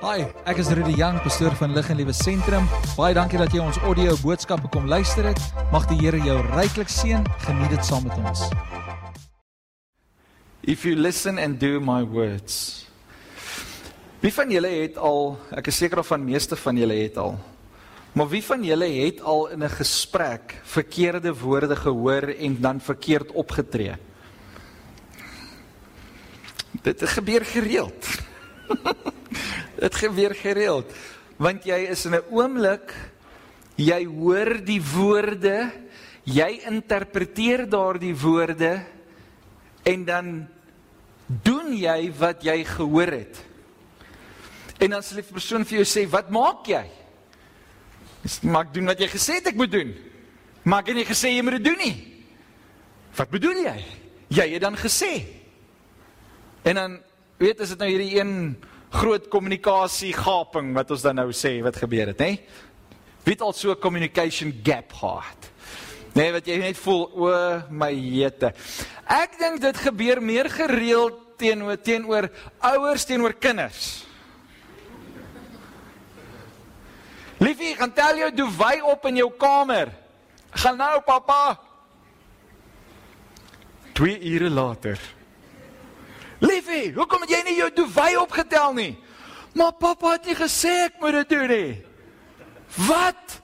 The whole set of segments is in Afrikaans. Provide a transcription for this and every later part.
Hi, ek is Rudy Jang, pastoor van Lig en Liewe Sentrum. Baie dankie dat jy ons audio boodskappe kom luister het. Mag die Here jou ryklik seën. Geniet dit saam met ons. If you listen and do my words. Wie van julle het al, ek is seker of van meeste van julle het al. Maar wie van julle het al in 'n gesprek verkeerde woorde gehoor en dan verkeerd opgetree? Dit gebeur gereeld. Dit gebeur gereeld. Want jy is in 'n oomblik jy hoor die woorde, jy interpreteer daardie woorde en dan doen jy wat jy gehoor het. En dan sê die persoon vir jou sê, "Wat maak jy?" Dis maak doen wat jy gesê het ek moet doen. Ek het nie gesê jy moet dit doen nie. Wat bedoel jy? Jy het dan gesê. En dan weet as dit nou hierdie een groot kommunikasie gaping wat ons dan nou sê wat gebeur het, nê? Wie het al so 'n communication gap gehad? Nee, wat jy net voel, o my jete. Ek dink dit gebeur meer gereeld teenoor teenoor ouers teenoor kinders. Liefie, gaan tel jou duwy op in jou kamer. Gaan nou, pappa. 2 ure later. Liefie, hoekom het jy nie jou duwy opgetel nie? Maar pappa het nie gesê ek moet dit doen nie. Wat?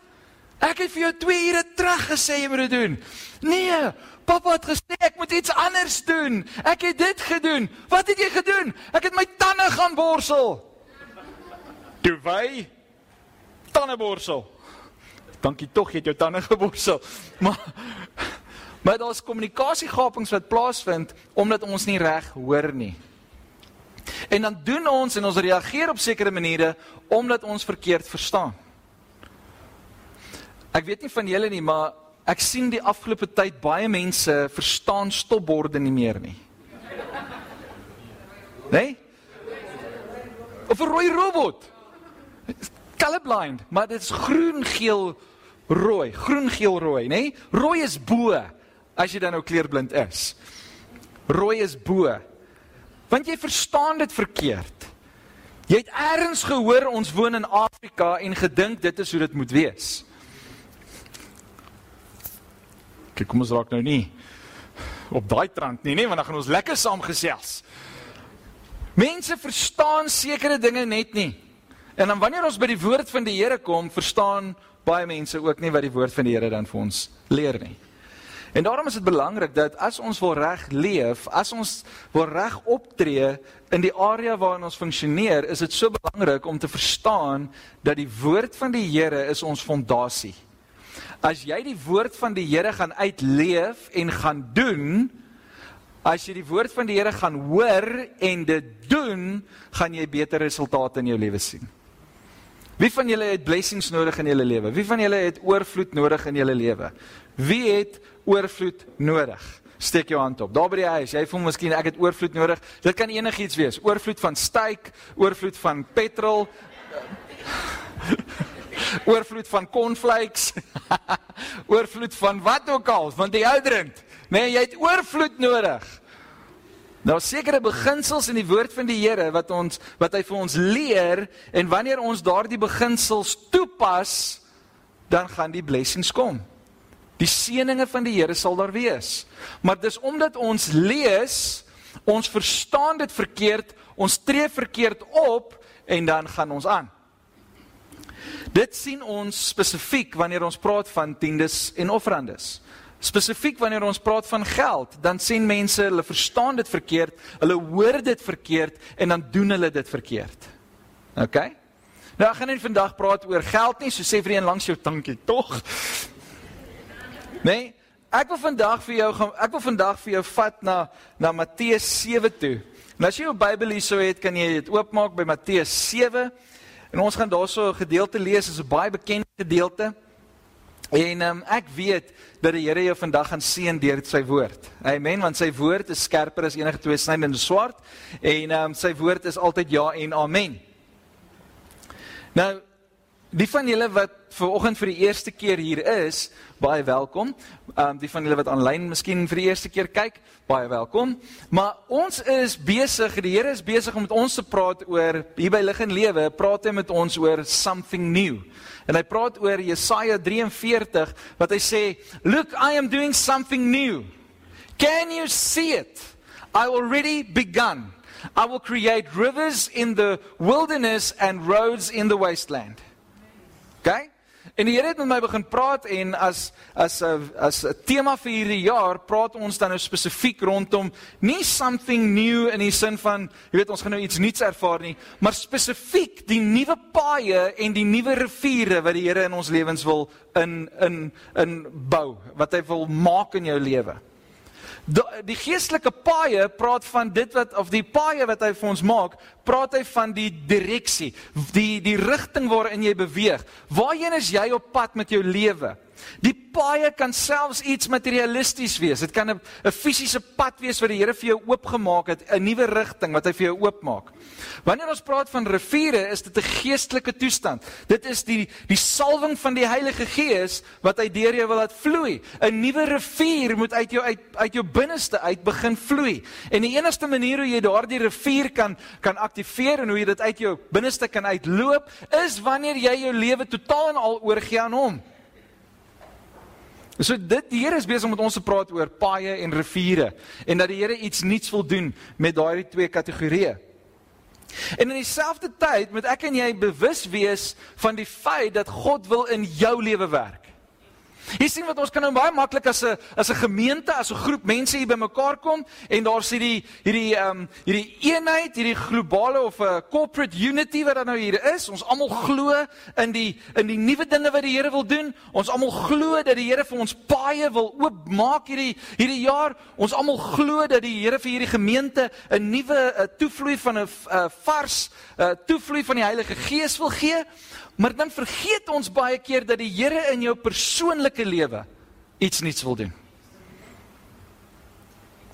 Ek het vir jou 2 ure terug gesê jy moet dit doen. Nee, pappa het gesê ek moet iets anders doen. Ek het dit gedoen. Wat het jy gedoen? Ek het my tande gaan borsel. Duwy tandeborsel. Dankie tog jy het jou tande geborsel. Maar Maar daar's kommunikasiegapings wat plaasvind omdat ons nie reg hoor nie. En dan doen ons en ons reageer op sekere maniere omdat ons verkeerd verstaan. Ek weet nie van julle nie, maar ek sien die afgelope tyd baie mense verstaan stopborde nie meer nie. Nee? Of 'n rooi robot. Colorblind, maar dit is groen, geel, rooi, groen, geel, rooi, nê? Nee? Rooi is bo as jy dan nou kleurblind is. Rooi is bo. Want jy verstaan dit verkeerd. Jy het eers gehoor ons woon in Afrika en gedink dit is hoe dit moet wees. Kyk, kom ons raak nou nie op daai trant nie, nee, want dan gaan ons lekker saam gesels. Mense verstaan sekere dinge net nie. En dan wanneer ons by die woord van die Here kom, verstaan baie mense ook nie wat die woord van die Here dan vir ons leer nie. En daarom is dit belangrik dat as ons wil reg leef, as ons wil reg optree in die area waarin ons funksioneer, is dit so belangrik om te verstaan dat die woord van die Here is ons fondasie. As jy die woord van die Here gaan uitleef en gaan doen, as jy die woord van die Here gaan hoor en dit doen, gaan jy beter resultate in jou lewe sien. Wie van julle het blessings nodig in julle lewe? Wie van julle het oorvloed nodig in julle lewe? Wie het oorvloed nodig? Steek jou hand op. Daar by die huis, jy voel miskien ek het oorvloed nodig. Dit kan enigiets wees. Oorvloed van styk, oorvloed van petrol. oorvloed van cornflakes. oorvloed van wat ook al, die ou drink. Nee, jy het oorvloed nodig. Nou sekere beginsels in die woord van die Here wat ons wat hy vir ons leer en wanneer ons daardie beginsels toepas, dan gaan die blessings kom. Die seëninge van die Here sal daar wees. Maar dis omdat ons lees, ons verstaan dit verkeerd, ons tree verkeerd op en dan gaan ons aan. Dit sien ons spesifiek wanneer ons praat van tiendes en offerandes. Spesifiek wanneer ons praat van geld, dan sien mense hulle verstaan dit verkeerd, hulle hoor dit verkeerd en dan doen hulle dit verkeerd. OK? Nou ek gaan nie vandag praat oor geld nie, so sê vir een langs jou dankie, tog? Nee, ek wil vandag vir jou gaan ek wil vandag vir jou vat na na Matteus 7 toe. Nou as jy jou Bybel hier sou het, kan jy dit oopmaak by Matteus 7 en ons gaan daarso 'n gedeelte lees, is 'n baie bekende gedeelte. En um, ek weet dat die Here jou vandag gaan seën deur sy woord. Amen, want sy woord is skerper as enige tweesnydende swaard en um, sy woord is altyd ja en amen. Nou die van julle wat ver oggend vir die eerste keer hier is, baie welkom. Ehm um, die van julle wat aanlyn miskien vir die eerste keer kyk, baie welkom. Maar ons is besig, die Here is besig om met ons te praat oor hier by Lig en Lewe, praat hy met ons oor something new. En hy praat oor Jesaja 43 wat hy sê, "Look, I am doing something new. Can you see it? I already begun. I will create rivers in the wilderness and roads in the wasteland." Okay? En die Here het met my begin praat en as as 'n as 'n tema vir hierdie jaar praat ons dan nou spesifiek rondom nie something new in die sin van jy weet ons gaan nou iets nuuts ervaar nie, maar spesifiek die nuwe paaie en die nuwe riviere wat die Here in ons lewens wil in in in bou, wat hy wil maak in jou lewe. Die, geestelike paaie praat van dit wat of die paaie wat hy vir ons maak, praat hy van die direksie, die die rigting waarin jy beweeg. Waarheen is jy op pad met jou lewe? Die paaie kan selfs iets materialisties wees. Dit kan 'n 'n fisiese pad wees wat die Here vir jou oopgemaak het, 'n nuwe rigting wat hy vir jou oopmaak. Wanneer ons praat van riviere, is dit 'n geestelike toestand. Dit is die die salwing van die Heilige Gees wat uit deur jou wil laat vloei. 'n Nuwe rivier moet uit jou uit uit jou binneste uit begin vloei. En die enigste manier hoe jy daardie rivier kan kan aktiveer en hoe jy dit uit jou binneste kan uitloop, is wanneer jy jou lewe totaal en al oorgee aan hom. So dit die Here is besig om met ons te praat oor paaie en riviere en dat die Here iets nuuts wil doen met daardie twee kategorieë. En in dieselfde tyd moet ek en jy bewus wees van die feit dat God wil in jou lewe werk. Jy sien wat ons kan nou baie maklik as 'n as 'n gemeente, as 'n groep mense hier bymekaar kom en daar sien die hierdie ehm um, hierdie eenheid, hierdie globale of 'n uh, corporate unity wat dan nou hier is. Ons almal glo in die in die nuwe dinge wat die Here wil doen. Ons almal glo dat die Here vir ons paaie wil oopmaak hierdie hierdie jaar. Ons almal glo dat die Here vir hierdie gemeente 'n nuwe uh, toevloei van 'n uh, vars uh, toevloei van die Heilige Gees wil gee. Maar dan vergeet ons baie keer dat die Here in jou persoonlike lewe iets nuuts wil doen.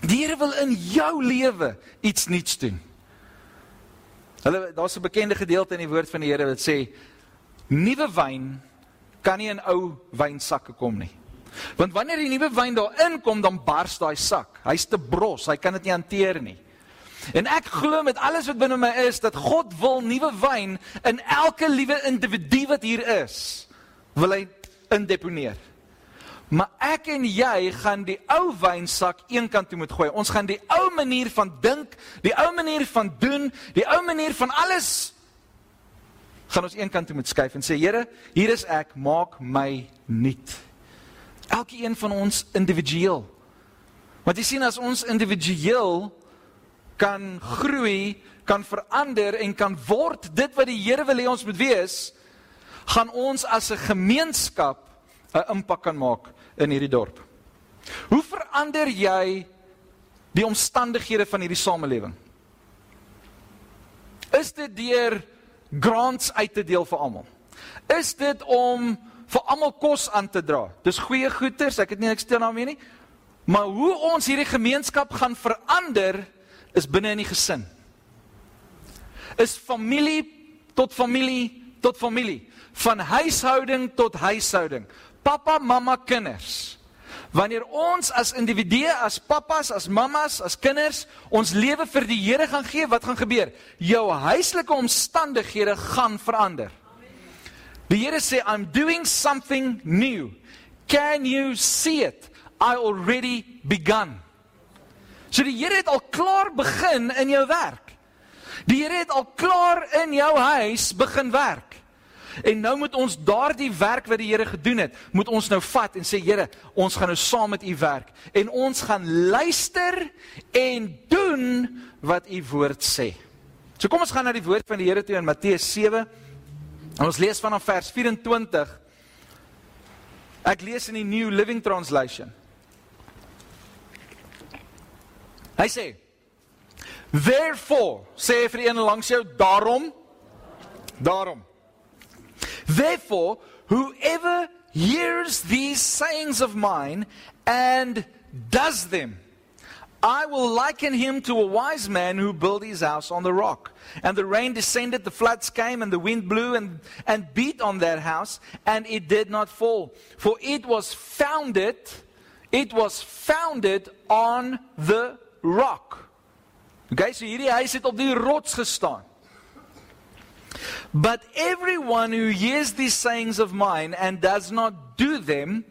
Die Here wil in jou lewe iets nuuts doen. Hulle daar's 'n bekende gedeelte in die woord van die Here wat sê nuwe wyn kan nie in ou wynsakke kom nie. Want wanneer die nuwe wyn daarin kom, dan bars daai sak. Hy's te bros, hy kan dit nie hanteer nie. En ek glo met alles wat binne my is dat God wil nuwe wyn in elke liewe individu wat hier is, wil hy indeponeer. Maar ek en jy gaan die ou wynsak eenkant toe moet gooi. Ons gaan die ou manier van dink, die ou manier van doen, die ou manier van alles gaan ons eenkant toe moet skuif en sê Here, hier is ek, maak my nuut. Elkeen van ons individueel. Want jy sien as ons individueel kan groei, kan verander en kan word dit wat die Here wil hê ons moet wees, gaan ons as 'n gemeenskap 'n impak kan maak in hierdie dorp. Hoe verander jy die omstandighede van hierdie samelewing? Is dit deur grants uit te deel vir almal? Is dit om vir almal kos aan te dra? Dis goeie goeders, ek het nie niks teen daarmee nie. Maar hoe ons hierdie gemeenskap gaan verander is binne in die gesin. Is familie tot familie tot familie, van huishouding tot huishouding. Pappa, mamma, kinders. Wanneer ons as individue, as pappas, as mammas, as kinders ons lewe vir die Here gaan gee, wat gaan gebeur? Jou huislike omstandighede gaan verander. Die Here sê I'm doing something new. Can you see it? I already begun. So die Here het al klaar begin in jou werk. Die Here het al klaar in jou huis begin werk. En nou moet ons daardie werk wat die Here gedoen het, moet ons nou vat en sê Here, ons gaan nou saam met U werk en ons gaan luister en doen wat U woord sê. So kom ons gaan na die woord van die Here toe in Matteus 7. En ons lees vanaf vers 24. Ek lees in die New Living Translation. Hy sê Therefore, sê vir een langs jou, daarom daarom. Therefore, whoever hears these sayings of mine and does them, I will liken him to a wise man who built his house on the rock. And the rain descended, the floods came, and the wind blew and, and beat on that house, and it did not fall. For it was founded, it was founded on the rock. Okay, so hierdie huis het op die rots gestaan. But everyone who hears these sayings of mine and does not do them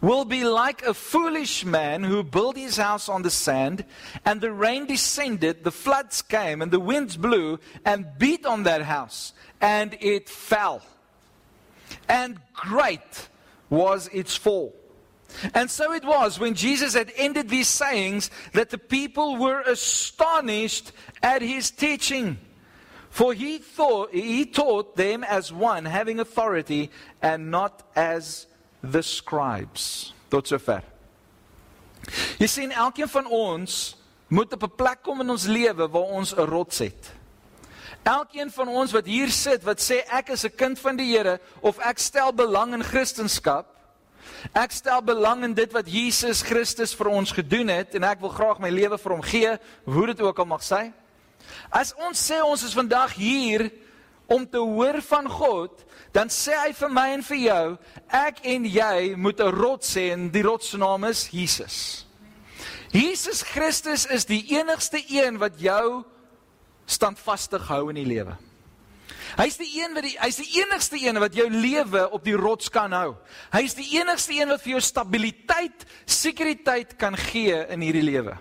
will be like a foolish man who built his house on the sand, and the rain descended, the floods came, and the winds blew and beat on that house, and it fell. And great was its fall. And so it was when Jesus had ended these sayings that the people were astonished at his teaching. For he thought he taught them as one having authority and not as the scribes. Tot sover. Jy sien elkeen van ons moet op 'n plek kom in ons lewe waar ons 'n rots het. Elkeen van ons wat hier sit wat sê ek is 'n kind van die Here of ek stel belang in Christendom, ek stel belang in dit wat Jesus Christus vir ons gedoen het en ek wil graag my lewe vir hom gee, hoe dit ook al mag sy. As ons sê ons is vandag hier om te hoor van God, dan sê hy vir my en vir jou, ek en jy moet 'n rots hê en die rots se naam is Jesus. Jesus Christus is die enigste een wat jou standvastig hou in die lewe. Hy's die een wat die hy's die enigste een wat jou lewe op die rots kan hou. Hy's die enigste een wat vir jou stabiliteit, sekuriteit kan gee in hierdie lewe.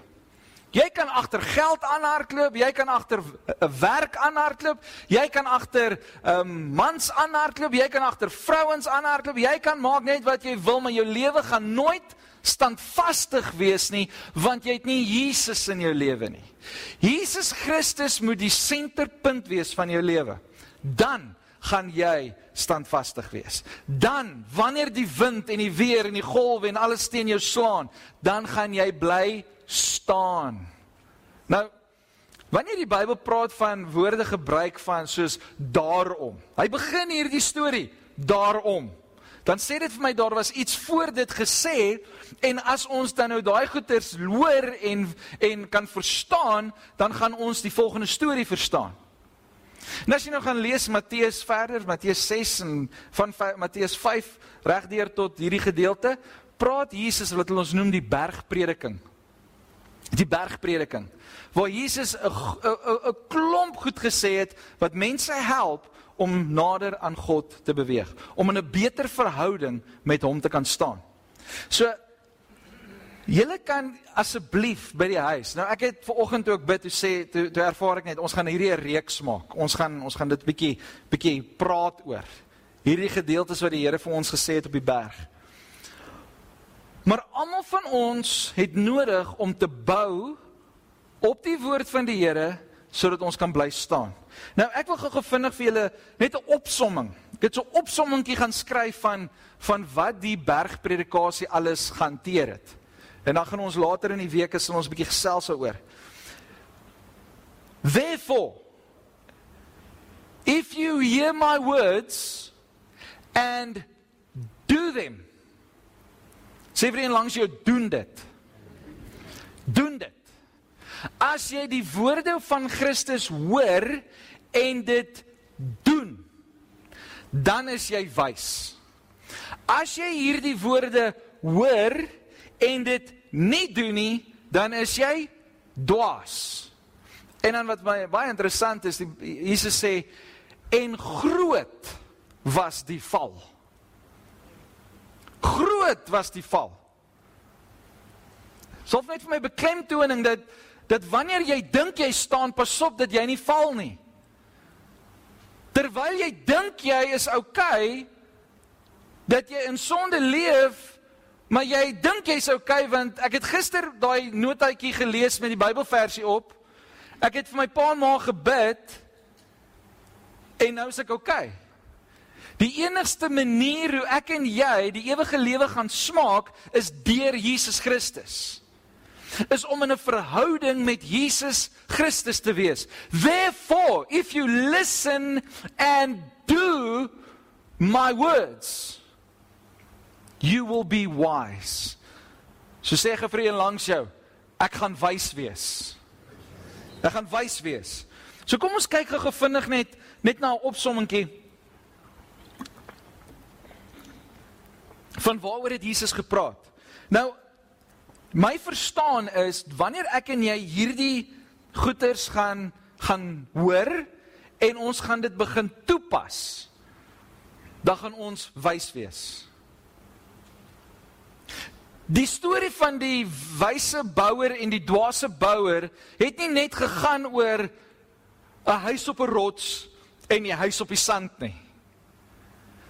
Jy kan agter geld aanhardloop, jy kan agter 'n eh, werk aanhardloop, jy kan agter um, mans aanhardloop, jy kan agter vrouens aanhardloop, jy kan maak net wat jy wil, maar jou lewe gaan nooit standvastig wees nie, want jy het nie Jesus in jou lewe nie. Jesus Christus moet die senterpunt wees van jou lewe. Dan gaan jy standvastig wees. Dan wanneer die wind en die weer en die golwe en alles teen jou slaan, dan gaan jy bly staan. Nou wanneer die Bybel praat van woorde gebruik van soos daarom. Hy begin hierdie storie daarom. Dan sê dit vir my daar was iets voor dit gesê en as ons dan nou daai goeters hoor en en kan verstaan, dan gaan ons die volgende storie verstaan. Nou as jy nou gaan lees Matteus verder, Matteus 6 en van Matteus 5 regdeur tot hierdie gedeelte, praat Jesus wat ons noem die bergprediking die bergprediking waar Jesus 'n 'n klomp goed gesê het wat mense help om nader aan God te beweeg, om in 'n beter verhouding met hom te kan staan. So julle kan asseblief by die huis. Nou ek het ver oggend ook bid toe sê toe, toe ervaar ek net ons gaan hierdie 'n reeks maak. Ons gaan ons gaan dit bietjie bietjie praat oor. Hierdie gedeeltes wat die Here vir ons gesê het op die berg. Maar almal van ons het nodig om te bou op die woord van die Here sodat ons kan bly staan. Nou ek wil gou vinnig vir julle net 'n opsomming. Ek het so 'n opsommingkie gaan skryf van van wat die bergpredikasie alles gehanteer het. En dan gaan ons later in die week is ons 'n bietjie gesels daaroor. Therefore if you hear my words and do them Sê vir een langs jou doen dit. Doen dit. As jy die woorde van Christus hoor en dit doen, dan is jy wys. As jy hierdie woorde hoor en dit nie doen nie, dan is jy dwaas. En dan wat baie baie interessant is, die, Jesus sê en groot was die val. Groot was die val. Sof net vir my beklemtoning dat dat wanneer jy dink jy staan, pasop dat jy nie val nie. Terwyl jy dink jy is oukei, okay, dat jy in sonde leef, maar jy dink jy's okay, want ek het gister daai notaatjie gelees met die Bybelversie op. Ek het vir my pa en ma gebid en nou is ek. Okay. Die enigste manier hoe ek en jy die ewige lewe gaan smaak is deur Jesus Christus. Is om in 'n verhouding met Jesus Christus te wees. Therefore, if you listen and do my words, you will be wise. So sê gefree langs jou, Ek gaan wys wees. Ek gaan wys wees. So kom ons kyk gou vinnig net net na 'n opsommingkie. Van waaroor het Jesus gepraat? Nou my verstaan is wanneer ek en jy hierdie goeters gaan gaan hoor en ons gaan dit begin toepas, dan gaan ons wys wees. Die storie van die wyse bouer en die dwaase bouer het nie net gegaan oor 'n huis op 'n rots en die huis op die sand nie.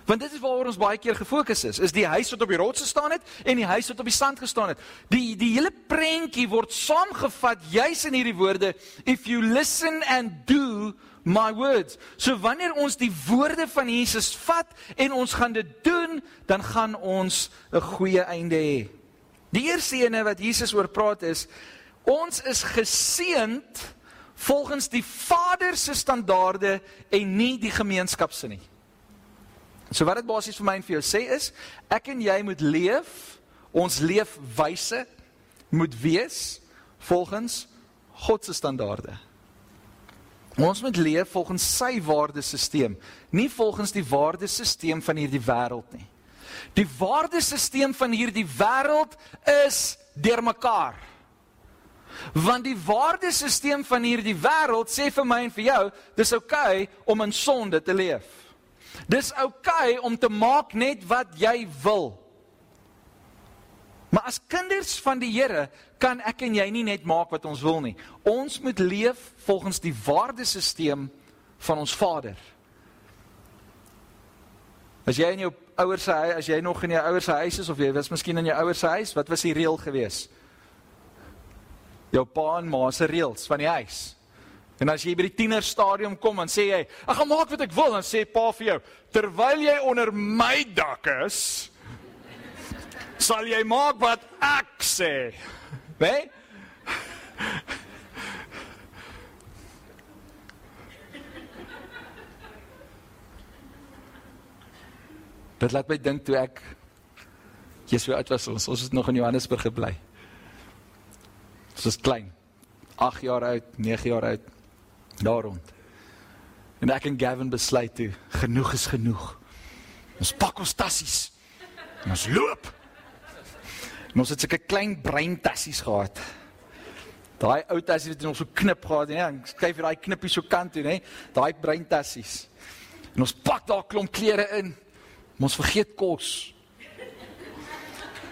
Want dit is waaroor ons baie keer gefokus is, is die huis wat op die rots gestaan het en die huis wat op die sand gestaan het. Die die hele prentjie word saamgevat juis in hierdie woorde if you listen and do my words. So wanneer ons die woorde van Jesus vat en ons gaan dit doen, dan gaan ons 'n goeie einde hê. Die eerste ene wat Jesus oor praat is ons is geseënd volgens die Vader se standaarde en nie die gemeenskap se nie. So wat dit basies vir my en vir jou sê is, ek en jy moet leef, ons leefwyse moet wees volgens God se standaarde. Ons moet leef volgens sy waardesisteem, nie volgens die waardesisteem van hierdie wêreld nie. Die waardesisteem van hierdie wêreld is deurmekaar. Want die waardesisteem van hierdie wêreld sê vir my en vir jou, dis oukei okay om in sonde te leef. Dis oukei okay om te maak net wat jy wil. Maar as kinders van die Here kan ek en jy nie net maak wat ons wil nie. Ons moet leef volgens die waardesisteem van ons Vader. As jy in jou ouers se huis, as jy nog in jou ouers se huis is of jy was miskien in jou ouers se huis, wat was die reël gewees? Jou pa en ma se reëls van die huis. En as jy by die tienerstadium kom en sê jy, "Ek gaan maak wat ek wil," dan sê pa vir jou, "Terwyl jy onder my dak is, sal jy maak wat ek sê." Né? Dit laat my dink toe ek Jesus oud was ons ons het nog in Johannesburg gebly. Ons was klein. 8 jaar oud, 9 jaar oud daar rond. En ek en Gavin besluit toe genoeg is genoeg. Ons pak ons tassies. Ons loop. En ons het sulke klein brein tassies gehad. Daai ou tassies wat ons so knip gehad en ja, skryf jy daai knippie so kant toe, nê? Daai brein tassies. En ons pak daar klomp klere in. Ons vergeet kos.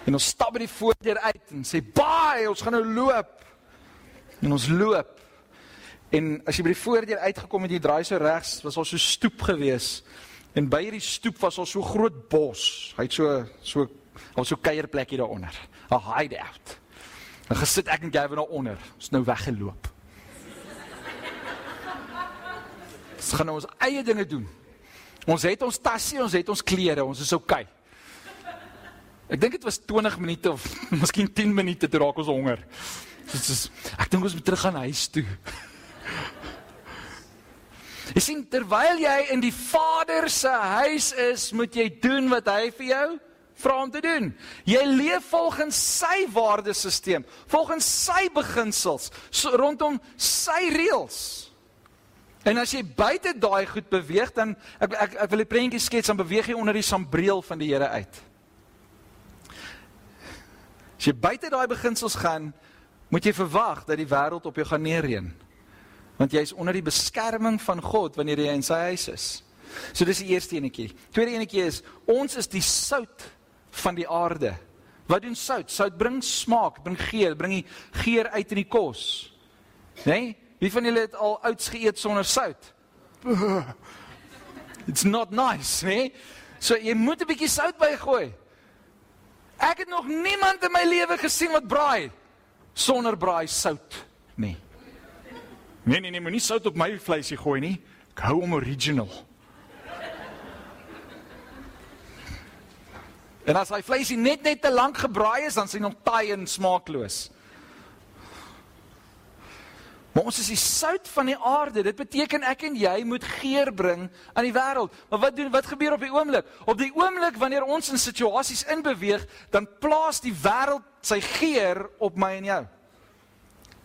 En ons stap by die voordeur uit en sê, "Baai, ons gaan nou loop." En ons loop. En as jy by die voordeur uitgekom het, jy draai so regs, was al so stoep gewees. En by hierdie stoep was al so groot bos. Hy het so so al so kuierplekkie daaronder. 'n Hideout. En gesit ek en Gavin daaronder. Ons nou weggeloop. Ons gaan nou ons eie dinge doen. Ons het ons tassie, ons het ons klere, ons is oukei. Okay. Ek dink dit was 20 minute of miskien 10 minute toe raak ons honger. Dit is ek dink ons moet terug gaan huis toe. Jy sien terwyl jy in die Vader se huis is, moet jy doen wat hy vir jou vra om te doen. Jy leef volgens sy waardesisteem, volgens sy beginsels, so, rondom sy reëls. En as jy buite daai goed beweeg dan ek ek ek wil 'n prentjie skets dan beweeg jy onder die sambreel van die Here uit. As jy buite daai beginsels gaan, moet jy verwag dat die wêreld op jou gaan neerreën. Want jy is onder die beskerming van God wanneer jy in sy huis is. So dis die eerste enetjie. Tweede enetjie is ons is die sout van die aarde. Wat doen sout? Sout bring smaak, bring geur, bring die geur uit in die kos. Né? Nee? Wie van julle het al oats geëet sonder sout? It's not nice, né? Nee? So jy moet 'n bietjie sout bygooi. Ek het nog niemand in my lewe gesien wat braai sonder braai sout nie. Nee nee nee, moenie sout op my vleisie gooi nie. Ek hou om original. En as hy vleisie net net te lank gebraai is, dan sien hom taai en smaakloos. Maar ons is die sout van die aarde. Dit beteken ek en jy moet geur bring aan die wêreld. Maar wat doen wat gebeur op die oomblik? Op die oomblik wanneer ons in situasies inbeweeg, dan plaas die wêreld sy geur op my en jou.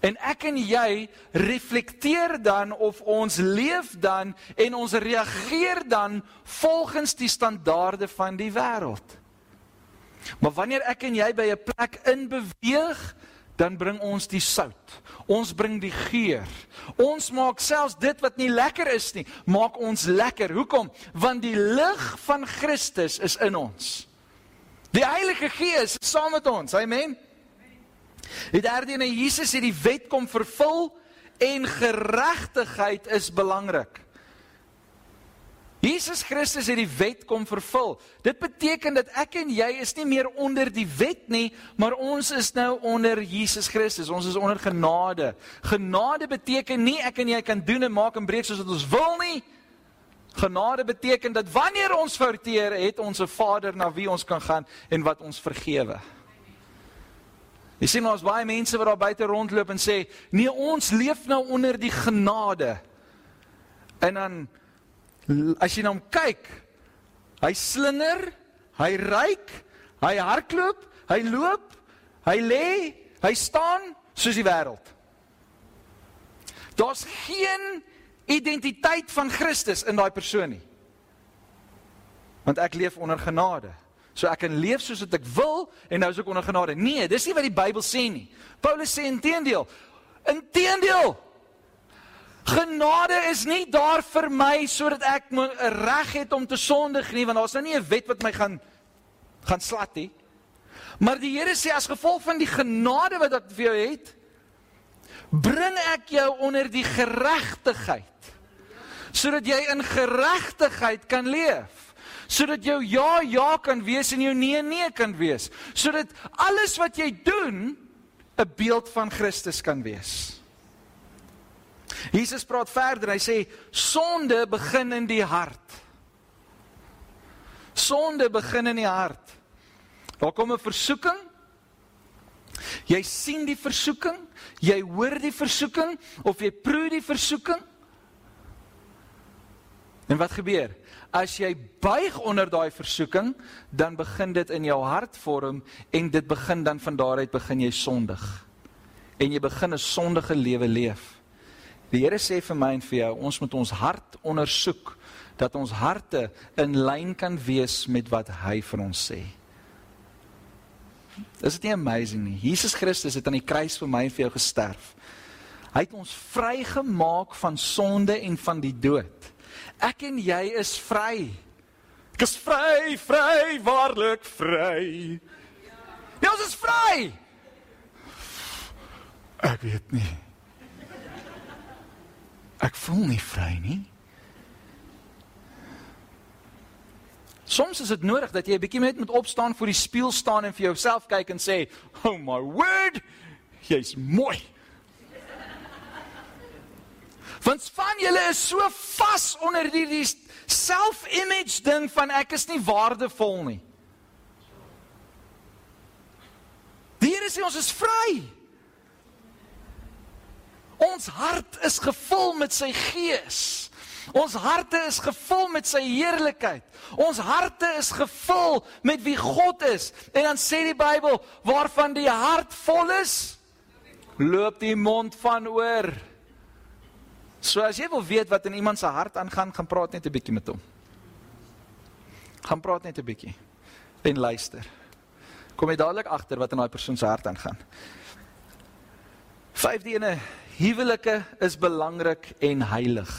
En ek en jy reflekteer dan of ons leef dan en ons reageer dan volgens die standaarde van die wêreld. Maar wanneer ek en jy by 'n plek in beweeg, dan bring ons die sout. Ons bring die geur. Ons maak selfs dit wat nie lekker is nie, maak ons lekker. Hoekom? Want die lig van Christus is in ons. Die Heilige Gees is saam met ons. Amen. Die derde een, Jesus het die wet kom vervul en geregtigheid is belangrik. Jesus Christus het die wet kom vervul. Dit beteken dat ek en jy is nie meer onder die wet nie, maar ons is nou onder Jesus Christus. Ons is onder genade. Genade beteken nie ek en jy kan doen en maak en breek soos wat ons wil nie. Genade beteken dat wanneer ons fouteer, het ons 'n Vader na wie ons kan gaan en wat ons vergewe. Jy sien ons baie mense wat daar buite rondloop en sê, "Nee, ons leef nou onder die genade." En dan as jy na hom kyk, hy slinger, hy ryk, hy hardloop, hy loop, hy lê, hy staan soos die wêreld. Daar's geen identiteit van Christus in daai persoon nie. Want ek leef onder genade. So ek kan leef soos wat ek wil en nou is ek onder genade. Nee, dis nie wat die Bybel sê nie. Paulus sê inteendeel. Inteendeel. Genade is nie daar vir my sodat ek reg het om te sondig nie, want daar's nou nie 'n wet wat my gaan gaan slat nie. Maar die Here sê as gevolg van die genade wat ek vir jou het, bring ek jou onder die geregtigheid sodat jy in geregtigheid kan leef sodat jou ja ja kan wees en jou nee nee kan wees, sodat alles wat jy doen 'n beeld van Christus kan wees. Jesus praat verder. Hy sê sonde begin in die hart. Sonde begin in die hart. Daar kom 'n versoeking. Jy sien die versoeking, jy hoor die versoeking of jy proe die versoeking. En wat gebeur? As jy buig onder daai versoeking, dan begin dit in jou hart vorm en dit begin dan van daaruit begin jy sondig. En jy begin 'n sondige lewe leef. Die Here sê vir my en vir jou, ons moet ons hart ondersoek dat ons harte in lyn kan wees met wat hy vir ons sê. Is dit nie amazing nie? Jesus Christus het aan die kruis vir my en vir jou gesterf. Hy het ons vrygemaak van sonde en van die dood. Ek en jy is vry. Ek is vry, vry, waarlik vry. Ja, ons is vry. Ek weet nie. Ek voel nie vry nie. Soms is dit nodig dat jy 'n bietjie net moet opstaan voor die spieël staan en vir jouself kyk en sê, "Oh my word, jy's mooi." Want van julle is so vas onder hierdie self-image ding van ek is nie waardevol nie. Die Here sê ons is vry. Ons hart is gevul met sy gees. Ons harte is gevul met sy heerlikheid. Ons harte is gevul met wie God is. En dan sê die Bybel, waarvan die hart vol is, loop die mond van oor. So as jy wil weet wat in iemand se hart aangaan, gaan praat net 'n bietjie met hom. Gaan praat net 'n bietjie en luister. Kom jy dadelik agter wat in daai persoon se hart aangaan. Vyfde ene, huwelike is belangrik en heilig.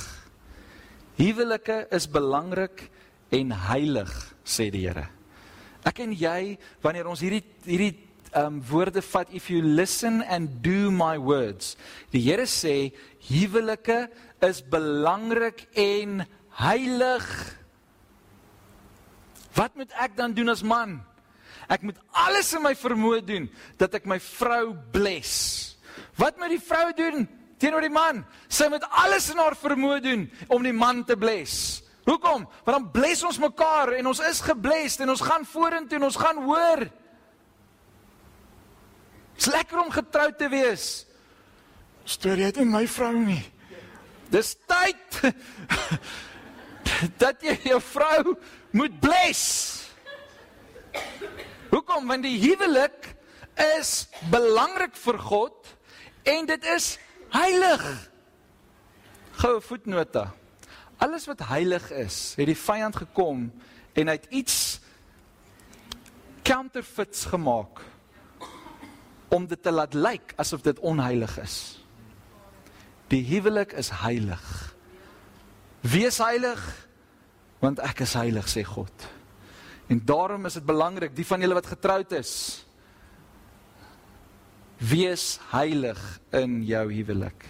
Huwelike is belangrik en heilig, sê die Here. Ek en jy, wanneer ons hierdie hierdie um woorde vat if you listen and do my words. Die Here sê huwelike is belangrik en heilig. Wat moet ek dan doen as man? Ek moet alles in my vermoë doen dat ek my vrou bless. Wat moet die vrou doen teenoor die man? Sy moet alles in haar vermoë doen om die man te bless. Hoekom? Want dan bless ons mekaar en ons is geblest en ons gaan vorentoe en ons gaan hoor. Dit's lekker om getroud te wees. Storie het nie my vrou nie. Dis tyd dat jy jou vrou moet bless. Hoekom? Want die huwelik is belangrik vir God En dit is heilig. Goue voetnota. Alles wat heilig is, het die vyand gekom en hy het iets counterfeits gemaak om dit te laat lyk asof dit onheilig is. Die huwelik is heilig. Wees heilig want ek is heilig sê God. En daarom is dit belangrik die van julle wat getroud is wees heilig in jou huwelik.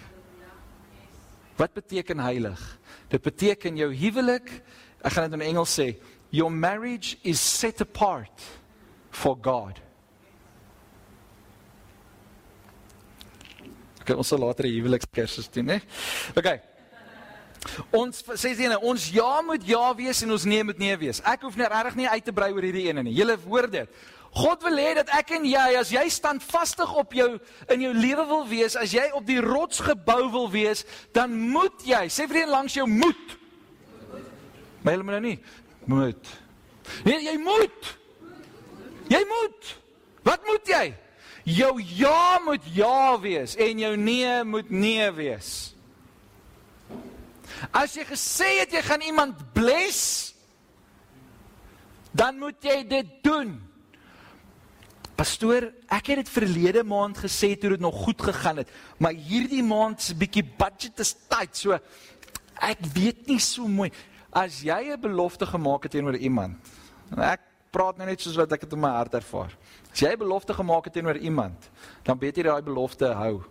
Wat beteken heilig? Dit beteken jou huwelik, ek gaan dit in Engels sê, your marriage is set apart for God. Okay, ons sal later 'n huwelikskursus doen, hè? Okay. Ons sê sien ons ja moet ja wees en ons nee moet nee wees. Ek hoef nie regtig nie uit te brei oor hierdie ene nie. Julle hoor dit. God wil hê dat ek en jy as jy standvastig op jou in jou lewe wil wees, as jy op die rots gebou wil wees, dan moet jy, sê vir een langs jou moet. Maar jy moet nou nie moet. Nee, jy moet. Jy moet. Wat moet jy? Jou ja moet ja wees en jou nee moet nee wees. As jy gesê het jy gaan iemand bless, dan moet jy dit doen. Pastoor, ek het dit verlede maand gesê toe dit nog goed gegaan het, maar hierdie maand se bietjie budget is tight, so ek weet nie so mooi as jy 'n belofte gemaak het teenoor iemand. Ek praat nou net soos wat ek dit in my hart ervaar. As jy 'n belofte gemaak het teenoor iemand, dan beter jy daai belofte hou.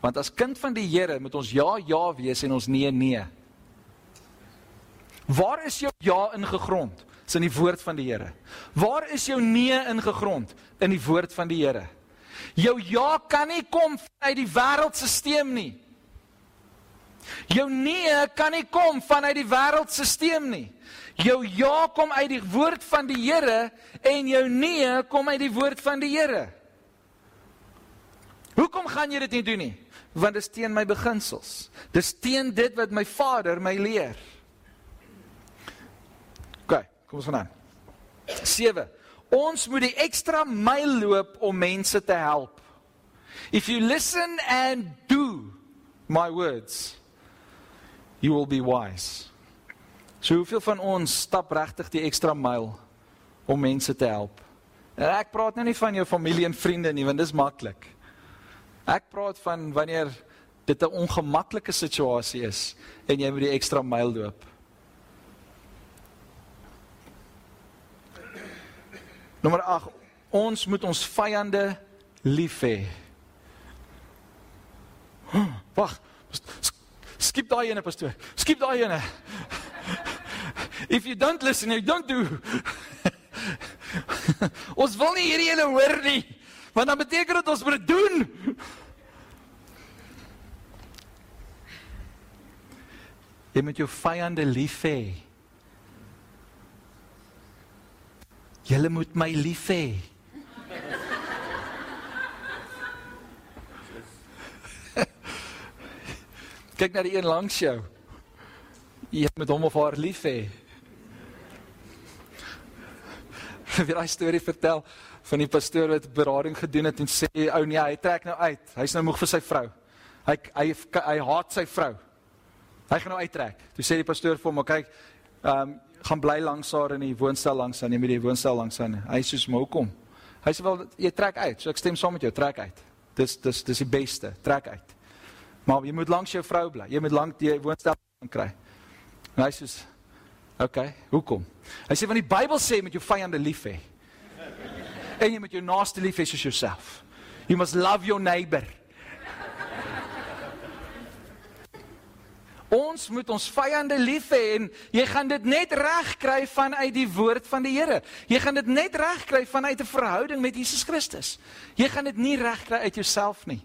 Want as kind van die Here moet ons ja ja wees en ons nee nee. Waar is jou ja ingegrond? Is in die woord van die Here. Waar is jou nee ingegrond? In die woord van die Here. Jou ja kan nie kom uit die wêreldstelsel nie. Jou nee kan nie kom vanuit die wêreldstelsel nie. Jou ja kom uit die woord van die Here en jou nee kom uit die woord van die Here. Hoekom gaan jy dit nie doen nie? Want dit is teen my beginsels. Dis teen dit wat my Vader my leer. Kom ons aan. 7. Ons moet die ekstra myl loop om mense te help. If you listen and do my words, you will be wise. So hoeveel van ons stap regtig die ekstra myl om mense te help? En ek praat nou nie van jou familie en vriende nie, want dis maklik. Ek praat van wanneer dit 'n ongemaklike situasie is en jy moet die ekstra myl loop. Nommer 8. Ons moet ons vyande lief hê. Wag. Skip daai ene pastoor. Skip daai ene. If you don't listen, you don't do. ons wil nie hierdie ene hoor nie. Want dan beteken dit ons moet dit doen. Jy moet jou vyande lief hê. Julle moet my lief hê. Kyk na die een langs jou. Jy moet hom of haar lief hê. Wie daai storie vertel van die pastoor wat berading gedoen het en sê ou nee, hy trek nou uit. Hy's nou moeg vir sy vrou. Hy hy hy haat sy vrou. Hy gaan nou uittrek. Toe sê die pastoor vir hom, "Kyk, ehm um, gaan bly langs haar in die woonstel langs aan, nie met die woonstel langs aan nie." Hy sê, "Maar hoekom?" Hy sê, "Wel, jy trek uit. So ek stem saam met jou, trek uit. Dis dis dis die beste, trek uit." Maar jy moet langs jou vrou bly. Jy moet lank die woonstel kry. En hy sê, "Oké, okay, hoekom?" Hy sê want die Bybel sê met jou vyande lief hê. En jy moet jou naaste lief hê soos jouself. You must love your neighbor. Ons moet ons vyande lief hê en jy gaan dit net reg kry vanuit die woord van die Here. Jy gaan dit net reg kry vanuit 'n verhouding met Jesus Christus. Jy gaan dit nie reg kry uit jouself nie.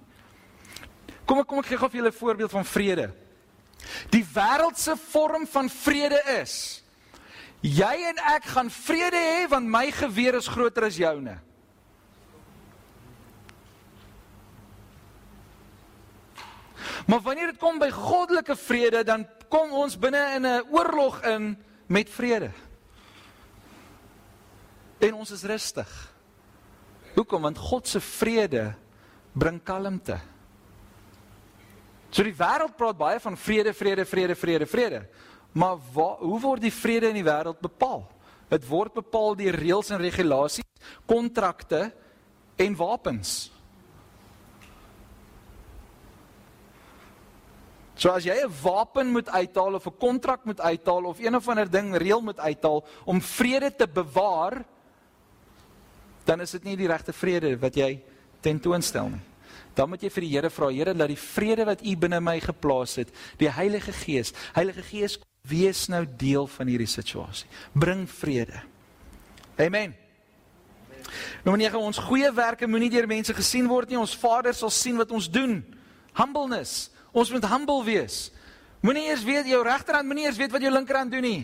Kom ek kom ek gee gou vir julle 'n voorbeeld van vrede. Die wêreldse vorm van vrede is jy en ek gaan vrede hê want my geweer is groter as joune. Maar wanneer dit kom by goddelike vrede, dan kom ons binne in 'n oorlog in met vrede. En ons is rustig. Hoekom? Want God se vrede bring kalmte. So die wêreld praat baie van vrede, vrede, vrede, vrede, vrede. Maar waar, hoe word die vrede in die wêreld bepaal? Dit word bepaal deur reëls en regulasies, kontrakte en wapens. So as jy 'n wapen moet uithaal of 'n kontrak moet uithaal of een of ander ding reël moet uithaal om vrede te bewaar, dan is dit nie die regte vrede wat jy tentoonstel nie. Dan moet jy vir die Here vra, Here, laat die vrede wat U binne my geplaas het, die Heilige Gees, Heilige Gees, wees nou deel van hierdie situasie. Bring vrede. Amen. Nou wanneer ons goeie werke moenie deur mense gesien word nie, ons Vader sal sien wat ons doen. Humbleness. Ons moet humble wees. Moenie eers weet jou regterhand moenie eers weet wat jou linkerhand doen nie.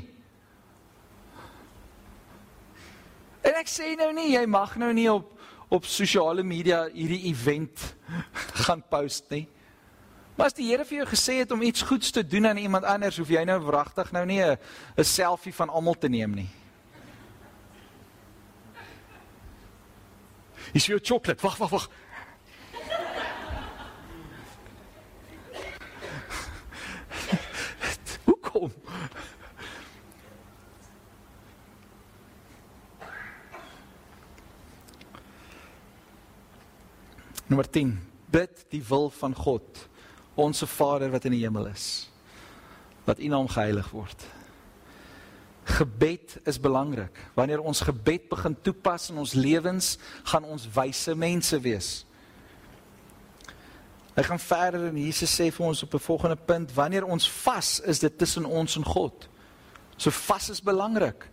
En ek sê nou nie jy mag nou nie op op sosiale media hierdie event gaan post nie. Maar as die Here vir jou gesê het om iets goeds te doen aan iemand anders, hoef jy nou wragtig nou nie 'n 'n selfie van almal te neem nie. Is jou chocolate? Wag, wag, wag. kom. Nommer 10. Bid die wil van God, onsse Vader wat in die hemel is. Wat U naam geheilig word. Gebed is belangrik. Wanneer ons gebed begin toepas in ons lewens, gaan ons wyse mense wees. Hy gaan verder en Jesus sê vir ons op 'n volgende punt, wanneer ons vas, is dit tussen ons en God. So vas is belangrik.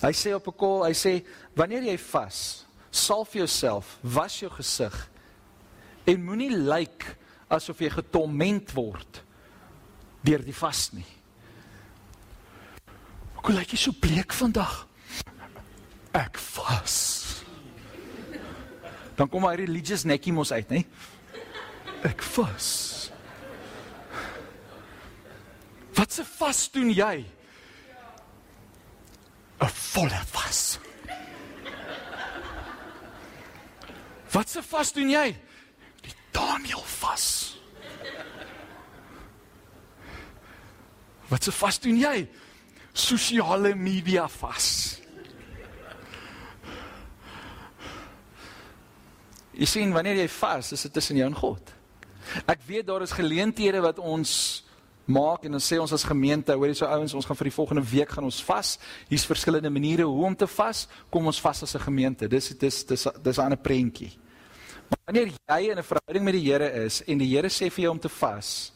Hy sê op 'n kol, hy sê wanneer jy vas, salf jouself, was jou gesig en moenie lyk like asof jy getorment word deur die vas nie. Hoe lyk jy so bleek vandag? Ek vas. Dan kom hy religious nekkie mos uit, né? ek vas. Wat se vas doen jy? 'n Volle vas. Wat se vas doen jy? Die Daniel vas. Wat se vas doen jy? Sosiale media vas. Jy sien wanneer jy vas, is dit tussen jou en God. Ek weet daar is geleenthede wat ons maak en dan sê ons as gemeente, hoorie so ouens, ons gaan vir die volgende week gaan ons vas. Hier's verskillende maniere hoe om te vas. Kom ons vas as 'n gemeente. Dis dis dis dis 'n ander prentjie. Wanneer jy in 'n verhouding met die Here is en die Here sê vir jou om te vas,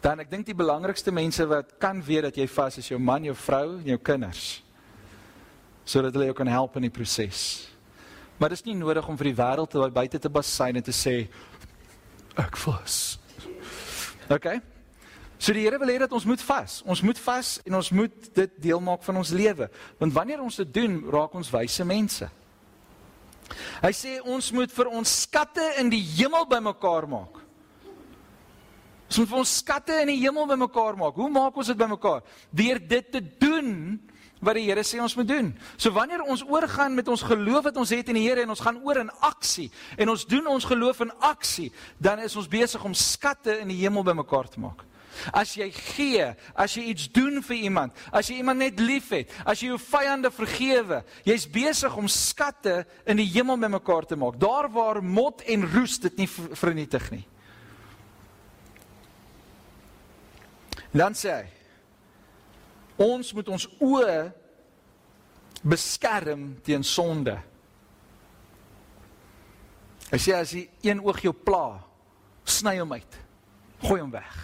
dan ek dink die belangrikste mense wat kan weet dat jy vas is jou man, jou vrou en jou kinders. Sodat hulle jou kan help in die proses. Maar dit is nie nodig om vir die wêreld te buite te basyn en te sê ek vas. OK. So die Here wil hê dat ons moet vas. Ons moet vas en ons moet dit deel maak van ons lewe. Want wanneer ons dit doen, raak ons wyse mense. Hy sê ons moet vir ons skatte in die hemel bymekaar maak. Ons moet vir ons skatte in die hemel bymekaar maak. Hoe maak ons dit bymekaar? Deur dit te doen wat die Here sê ons moet doen. So wanneer ons oorgaan met ons geloof wat ons het in die Here en ons gaan oor in aksie en ons doen ons geloof in aksie, dan is ons besig om skatte in die hemel bymekaar te maak. As jy gee, as jy iets doen vir iemand, as jy iemand net liefhet, as jy jou vyande vergewe, jy's besig om skatte in die hemel bymekaar te maak. Daar waar mot en roes dit nie vernietig nie. Dan sê hy Ons moet ons oë beskerm teen sonde. Hy sê as jy een oog jou pla, sny hom uit. Gooi hom weg.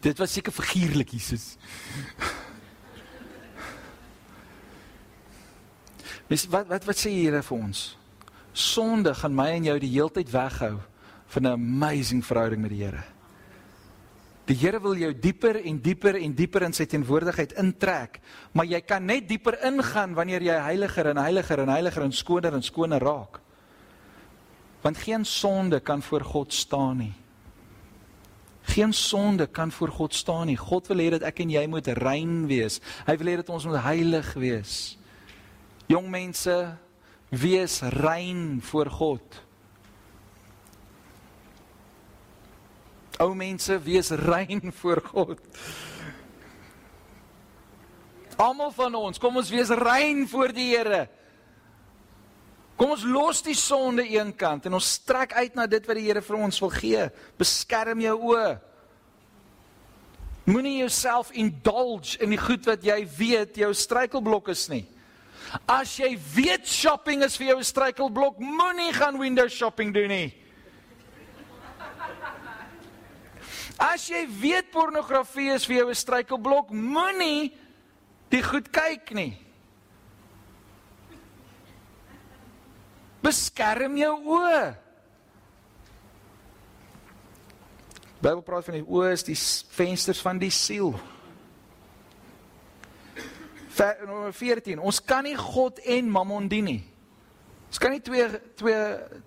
Dit was seker figuurlik Jesus. Mes wat wat wat sê hier vir ons? Sonde gaan my en jou die heeltyd weghou van 'n amazing verhouding met die Here. Die Here wil jou dieper en dieper en dieper in sy teenwoordigheid intrek, maar jy kan net dieper ingaan wanneer jy heiliger en heiliger en heiliger en skoner en skoner raak. Want geen sonde kan voor God staan nie. Geen sonde kan voor God staan nie. God wil hê dat ek en jy moet rein wees. Hy wil hê dat ons moet heilig wees. Jong mense, wees rein voor God. Ou mense, wees rein voor God. Almal van ons, kom ons wees rein voor die Here. Kom ons los die sonde eenkant en ons strek uit na dit wat die Here vir ons wil gee. Beskerm jou oë. Moenie jouself indulge in die goed wat jy weet jou struikelblok is nie. As jy weet shopping is vir jou 'n struikelblok, moenie gaan window shopping doen nie. As jy weet pornografie is vir jou 'n struikelblok, moenie die goed kyk nie. Beskerm jou oë. Bybel praat van die oë is die vensters van die siel. Vers nommer 14. Ons kan nie God en Mammon dien nie. Ons kan nie twee twee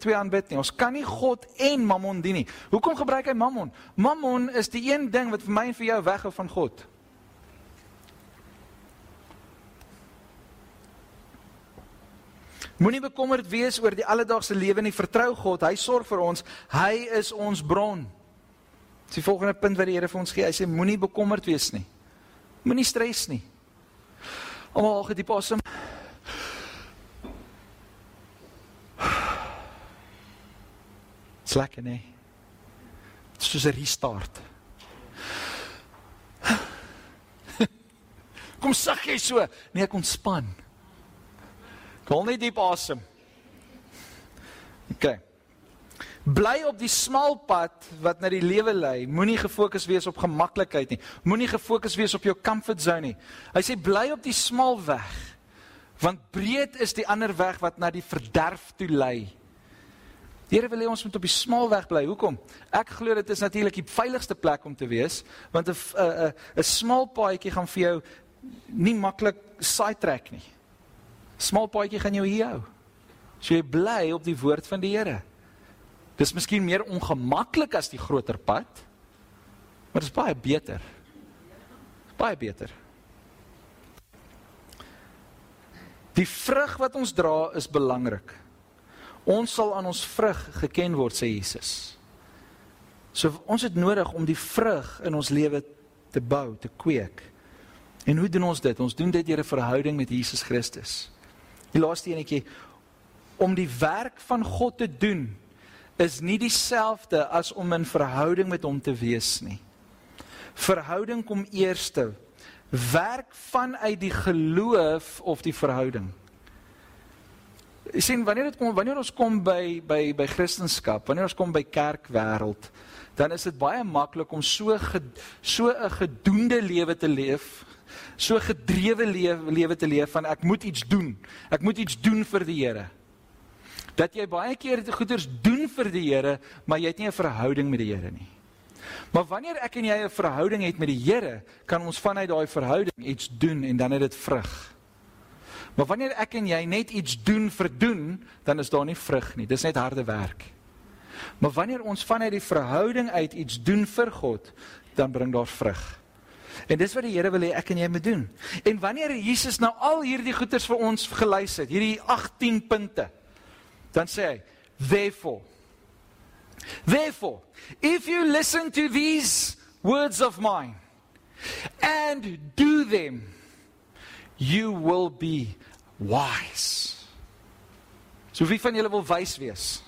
twee aanbid nie. Ons kan nie God en Mammon dien nie. Hoekom gebruik hy Mammon? Mammon is die een ding wat vir my en vir jou weghou van God. Moenie bekommerd wees oor die alledaagse lewe nie. Vertrou God. Hy sorg vir ons. Hy is ons bron. Dis die volgende punt wat die Here vir ons gee. Hy sê moenie bekommerd wees nie. Moenie stres nie. Almal gee die asem. Slekke nee. Dit is 'n restart. Kom sag jy so? Nee, ek ontspan. Kom net diep asem. OK. Bly op die smal pad wat na die lewe lei. Moenie gefokus wees op gemaklikheid nie. Moenie gefokus wees op jou comfort zone nie. Hy sê bly op die smal weg. Want breed is die ander weg wat na die verderf toe lei. Here wil hê ons moet op die smal weg bly. Hoekom? Ek glo dit is natuurlik die veiligste plek om te wees, want 'n 'n 'n smal paadjie gaan vir jou nie maklik sidetrack nie. Smal paadjie gaan jou hier hou. So jy bly op die woord van die Here. Dis miskien meer ongemaklik as die groter pad, maar dit is baie beter. Baie beter. Die vrug wat ons dra is belangrik. Ons sal aan ons vrug geken word sê Jesus. So ons het nodig om die vrug in ons lewe te bou, te kweek. En hoe doen ons dit? Ons doen dit deur 'n verhouding met Jesus Christus. Die laaste enetjie om die werk van God te doen is nie dieselfde as om in verhouding met hom te wees nie. Verhouding kom eerste. Werk vanuit die geloof of die verhouding. Jy sien wanneer dit kom wanneer ons kom by by by Christendom, wanneer ons kom by kerkwêreld, dan is dit baie maklik om so ge, so 'n gedoende lewe te leef, so gedrewe lewe, lewe te leef van ek moet iets doen. Ek moet iets doen vir die Here. Dat jy baie keer dit goeders doen vir die Here, maar jy het nie 'n verhouding met die Here nie. Maar wanneer ek en jy 'n verhouding het met die Here, kan ons vanuit daai verhouding iets doen en dan het dit vrug. Maar wanneer ek en jy net iets doen vir doen, dan is daar nie vrug nie. Dis net harde werk. Maar wanneer ons vanuit die verhouding uit iets doen vir God, dan bring daar vrug. En dis wat die Here wil hê ek en jy moet doen. En wanneer Jesus nou al hierdie goeders vir ons gelys het, hierdie 18 punte, dan sê hy, "Therefore, therefore, if you listen to these words of mine and do them, you will be wise." So wie van julle wil wys wees?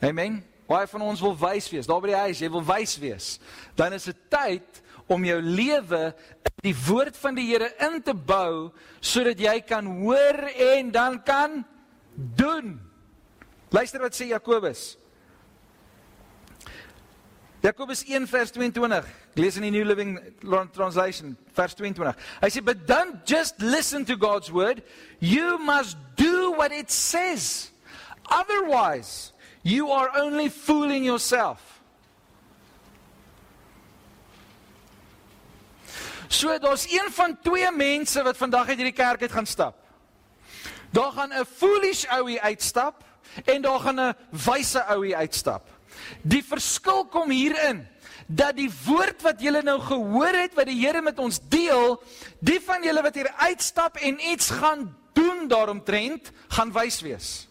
Amen. Baie van ons wil wys wees. Daar by die huis, jy wil wys wees. Dan is dit tyd om jou lewe in die woord van die Here in te bou sodat jy kan hoor en dan kan doen. Luister wat sê Jakobus. Jakobus 1 vers 22. Ek lees in die New Living Translation vers 22. Hy sê but don't just listen to God's word, you must do what it says. Otherwise, you are only fooling yourself. So daar's een van twee mense wat vandag uit hierdie kerk uit gaan stap. Daar gaan 'n foolish ouie uitstap en daar gaan 'n wyse ouie uitstap. Die verskil kom hierin dat die woord wat julle nou gehoor het wat die Here met ons deel, die van julle wat hier uitstap en iets gaan doen daaromtrent gaan wys wees.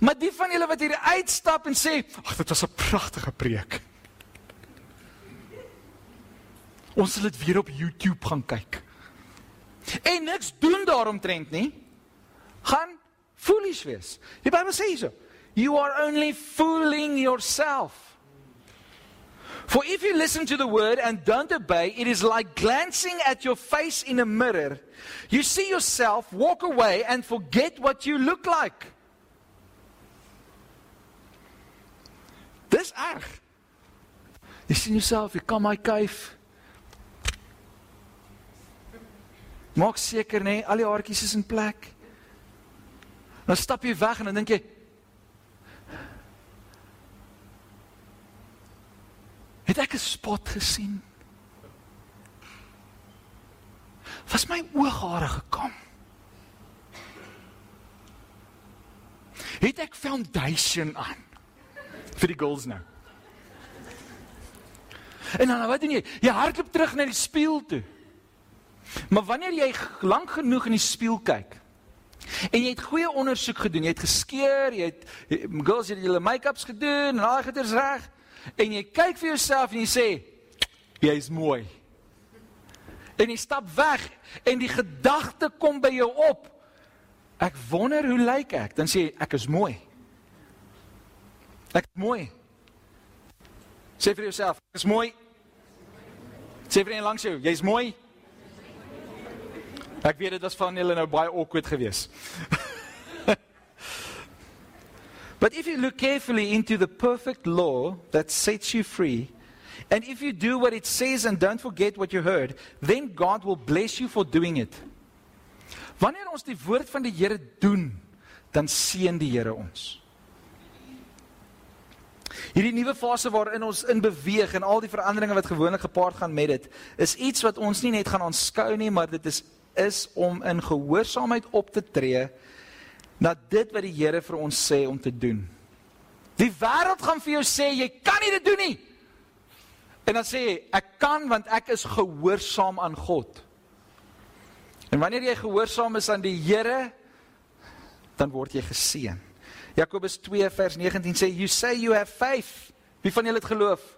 Maar die van julle wat hier uitstap en sê, "Ag, dit was 'n pragtige preek." Ons sal dit weer op YouTube gaan kyk. En niks doen daaromtrent nie. Gaan foolish wees. Die Bybel sê so, "You are only fooling yourself." For if you listen to the word and don't obey, it is like glancing at your face in a mirror. You see yourself, walk away, and forget what you look like. Dis erg. Jy sien jouself, jy kan my kuif. Maak seker nê, nee, al die haartjies is in plek. Dan stap jy weg en dan dink jy, Het ek 'n spot gesien? Was my ooghare gekom? Het ek foundation aan vir die girls nou? En dan wat doen jy? Jy hardloop terug na die spieël toe. Maar wanneer jy lank genoeg in die spieël kyk en jy het goeie ondersoek gedoen, jy het geskeer, jy het girls het julle make-ups gedoen en al goeders reg en jy kyk vir jouself en jy sê jy's mooi. En jy stap weg en die gedagte kom by jou op. Ek wonder hoe lyk ek? Dan sê jy ek is mooi. Ek is mooi. Sê vir jouself, ek is mooi. Sê vir een langs jou, jy's mooi. Ek weet dit was van julle nou baie awkward geweest. But if you look carefully into the perfect law that sets you free, and if you do what it says and don't forget what you heard, then God will bless you for doing it. Wanneer ons die woord van die Here doen, dan seën die Here ons. Hierdie nuwe fase waarin ons in beweeg en al die veranderinge wat gewoonlik gepaard gaan met dit, is iets wat ons nie net gaan aanskou nie, maar dit is is om in gehoorsaamheid op te tree na dit wat die Here vir ons sê om te doen. Die wêreld gaan vir jou sê jy kan nie dit doen nie. En dan sê jy ek kan want ek is gehoorsaam aan God. En wanneer jy gehoorsaam is aan die Here, dan word jy geseën. Jakobus 2 vers 19 sê you say you have faith. Wie van julle het geloof?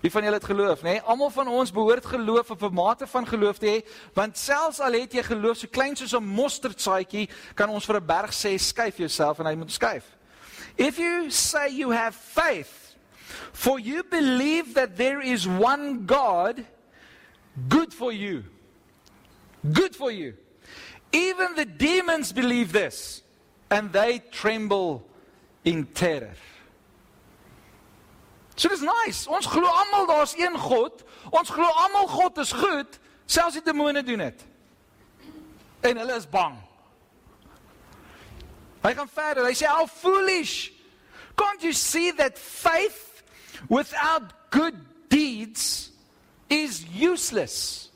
Wie van julle het geloof, nê? Nee? Almal van ons behoort geloof of 'n mate van geloof te hê, want selfs al het jy geloof so klein soos 'n mosterdsaadjie, kan ons vir 'n berg sê skuif jouself en hy moet skuif. If you say you have faith, for you believe that there is one God, good for you. Good for you. Even the demons believe this and they tremble in terror. So dis nice. Ons glo almal daar's een God. Ons glo almal God is goed, selfs die demone doen dit. En hulle is bang. Hy gaan verder. Hy sê how foolish. Can't you see that faith without good deeds is useless?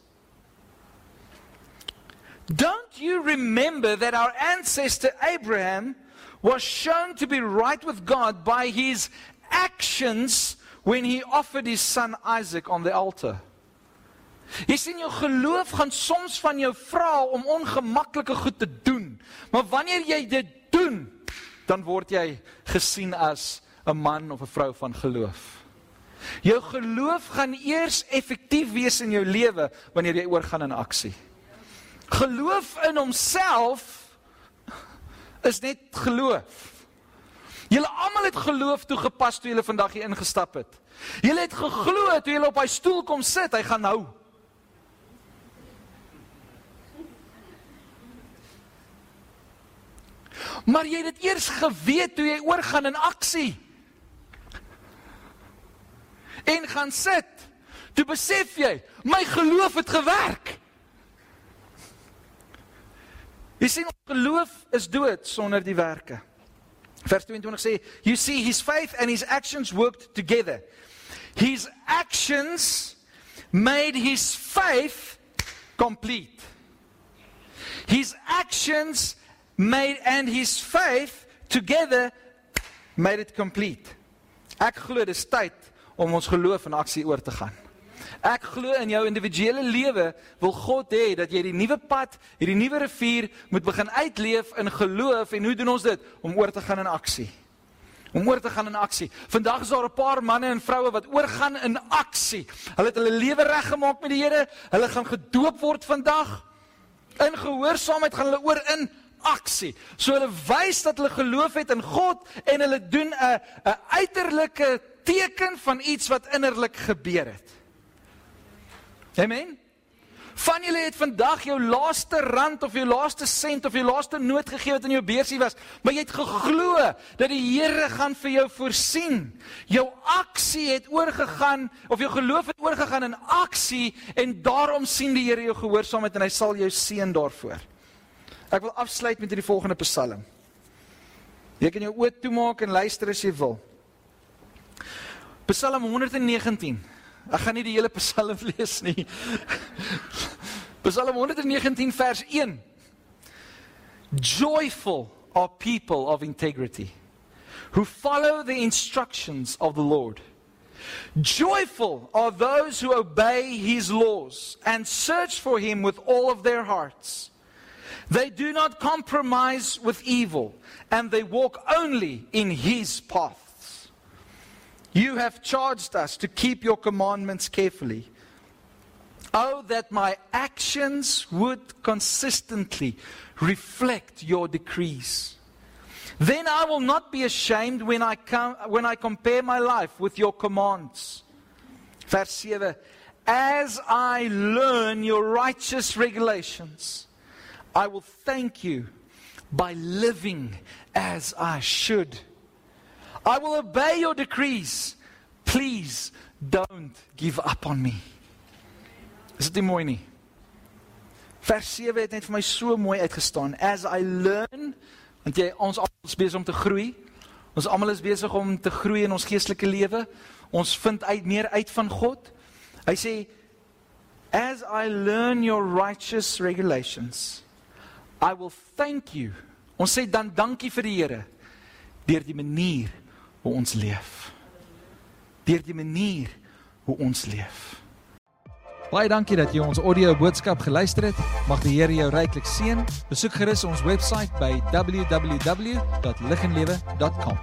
Don't you remember that our ancestor Abraham was shown to be right with God by his actions when he offered his son Isaac on the altar. Jy sien jou geloof gaan soms van jou vra om ongemaklike goed te doen. Maar wanneer jy dit doen, dan word jy gesien as 'n man of 'n vrou van geloof. Jou geloof gaan eers effektief wees in jou lewe wanneer jy oorgaan in aksie. Geloof in homself is net geloof. Julle almal het geloof toegepas toe julle vandag hier ingestap het. Julle het geglo toe julle op hy stoel kom sit, hy gaan nou. Maar jy het dit eers geweet toe jy oorgaan in aksie. En gaan sit. Toe besef jy, my geloof het gewerk. Jy sien geloof is dood sonder die werke. Vers 22 sê, "You see his faith and his actions worked together. His actions made his faith complete. His actions made and his faith together made it complete." Ek glo dis tyd om ons geloof in aksie oor te gaan. Ek glo in jou individuele lewe wil God hê dat jy die nuwe pad, hierdie nuwe rivier moet begin uitleef in geloof en hoe doen ons dit? Om oor te gaan in aksie. Om oor te gaan in aksie. Vandag is daar 'n paar manne en vroue wat oorgaan in aksie. Hulle het hulle lewe reggemaak met die Here. Hulle gaan gedoop word vandag. In gehoorsaamheid gaan hulle oor in aksie. So hulle wys dat hulle geloof het in God en hulle doen 'n 'n uiterlike teken van iets wat innerlik gebeur het. Amen. Van julle het vandag jou laaste rand of jou laaste sent of jou laaste noot gegee wat in jou beursie was, maar jy het geglo dat die Here gaan vir jou voorsien. Jou aksie het oorgegaan of jou geloof het oorgegaan in aksie en daarom sien die Here jou gehoorsaamheid en hy sal jou seën daarvoor. Ek wil afsluit met hierdie volgende Psalm. Jy kan jou oë toemaak en luister as jy wil. Psalm 119. Ek gaan nie die hele Psalm lees nie. Psalm 119 vers 1. Joyful are people of integrity who follow the instructions of the Lord. Joyful are those who obey his laws and search for him with all of their hearts. They do not compromise with evil, and they walk only in His paths. You have charged us to keep your commandments carefully. Oh, that my actions would consistently reflect your decrees. Then I will not be ashamed when I, when I compare my life with your commands. Verse 7 As I learn your righteous regulations, I will thank you by living as I should. I will obey your decrees. Please don't give up on me. Is dit nie mooi nie? Vers 7 het net vir my so mooi uitgestaan. As I learn, want jy ons almal is besig om te groei. Ons almal is besig om te groei in ons geestelike lewe. Ons vind uit meer uit van God. Hy sê as I learn your righteous regulations, I will thank you. Ons sê dan dankie vir die Here deur die manier hoe ons leef. Deur die manier hoe ons leef. Baie dankie dat jy ons audio boodskap geluister het. Mag die Here jou ryklik seën. Besoek gerus ons webwerf by www.liginlewe.com.